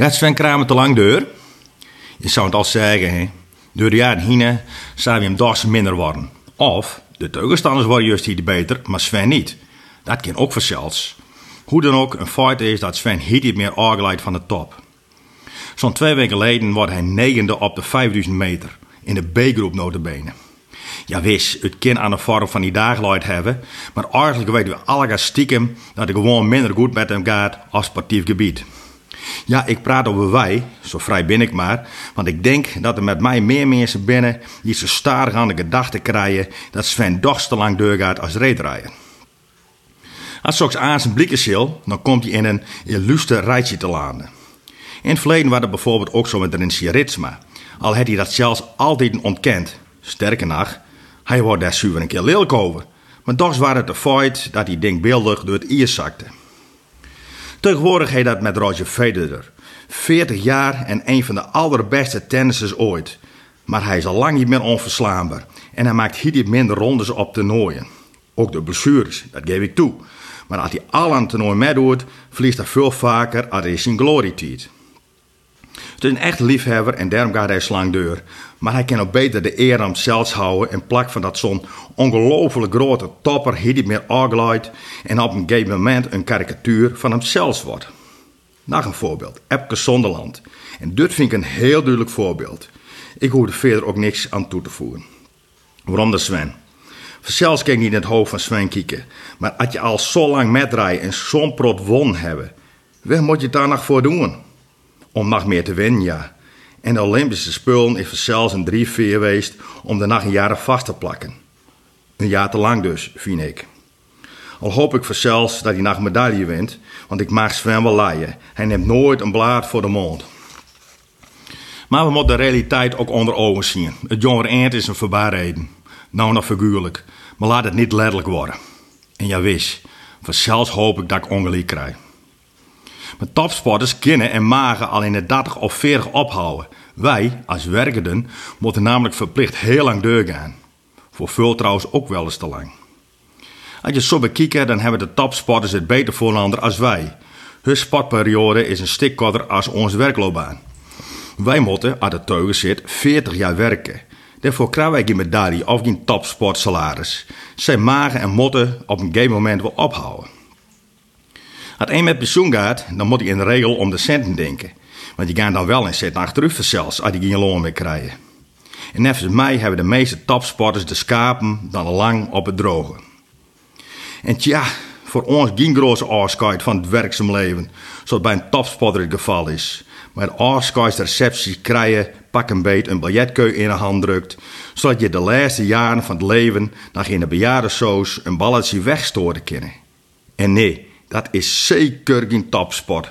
Gaat Sven Kramer te lang deur? Je zou het al zeggen, hè. Door de jaren heen zou we hem dags minder worden. Of de tegenstanders worden juist hier beter, maar Sven niet. Dat kan ook vanzelfs. Hoe dan ook, een feit is dat Sven hier niet meer aangeleid van de top. Zo'n twee weken geleden wordt hij negende op de 5000 meter. In de B-groep notabene. Ja wist, het kan aan de vorm van die dagleid hebben. Maar eigenlijk weten we alle stiekem dat het gewoon minder goed met hem gaat als sportief gebied. Ja, ik praat over wij, zo vrij ben ik maar. Want ik denk dat er met mij meer mensen binnen die zo starig aan de gedachte krijgen dat Sven toch te lang doorgaat als reedrijder. Als straks aan zijn blikken zil, dan komt hij in een illustre rijtje te landen. In het verleden was dat bijvoorbeeld ook zo met Rinsie Ritsma. Al had hij dat zelfs altijd ontkend. Sterker nog, hij wordt daar zuiver een keer lelijk over. Maar toch was het de feit dat hij denkbeeldig door het ijs zakte. Tegenwoordig heet dat met Roger Federer. 40 jaar en een van de allerbeste tennissers ooit. Maar hij is al lang niet meer onverslaanbaar. En hij maakt hier minder rondes op toernooien. Ook de blessures, dat geef ik toe. Maar als hij al aan het toernooi meedoet, verliest hij veel vaker als hij zijn glory tiet. Het is een echt liefhebber en daarom gaat hij slang deur. Maar hij kan ook beter de eer aan zelfs houden in plak van dat zo'n ongelooflijk grote topper niet meer en op een gegeven moment een karikatuur van hemzelf wordt. Nog een voorbeeld, Epke Zonderland. En dit vind ik een heel duidelijk voorbeeld. Ik hoef er verder ook niks aan toe te voegen. Waarom de Sven? Zelfs ik niet in het hoofd van Sven kijken. Maar als je al zo lang metrijdt en zo'n prot won hebben, waar moet je daar nog voor doen? Om nog meer te winnen, ja. En de Olympische Spullen is zelfs een drie vier geweest om er nog een jaar vast te plakken. Een jaar te lang dus, vind ik. Al hoop ik zelfs dat hij een medaille wint, want ik mag Sven wel laaien. Hij neemt nooit een blaad voor de mond. Maar we moeten de realiteit ook onder ogen zien. Het jongere eind is een verbaarheden. Nou nog figuurlijk, maar laat het niet letterlijk worden. En ja wist, zelfs hoop ik dat ik ongelijk krijg. Maar topsporters kunnen en magen al in de 30 of 40 ophouden. Wij, als werkenden, moeten namelijk verplicht heel lang doorgaan. Voor veel trouwens ook wel eens te lang. Als je zo bekijkt, dan hebben de topsporters het beter voorlander als wij. Hun sportperiode is een stuk korter als onze werkloopbaan. Wij moeten, als de teugen zit, 40 jaar werken. Daarvoor krijgen wij geen medaille of geen topsportsalaris. Zij magen en moeten op een gegeven moment wel ophouden. Als een met pensioen gaat, dan moet hij in de regel om de centen denken. Want die gaan dan wel in zitten achteruit zelfs als die geen loon meer krijgen. En als mij hebben de meeste topsporters de schapen dan lang op het droge. En tja, voor ons geen grote afscheid van het werkzaam leven, zoals bij een topsporter het geval is. Maar de afscheidsreceptie krijgen pak een beet een biljetkeu in de hand drukt, zodat je de laatste jaren van het leven nog in de bejaardensoos een balletje wegstoren kunnen. En nee, dat is zeker geen topsport.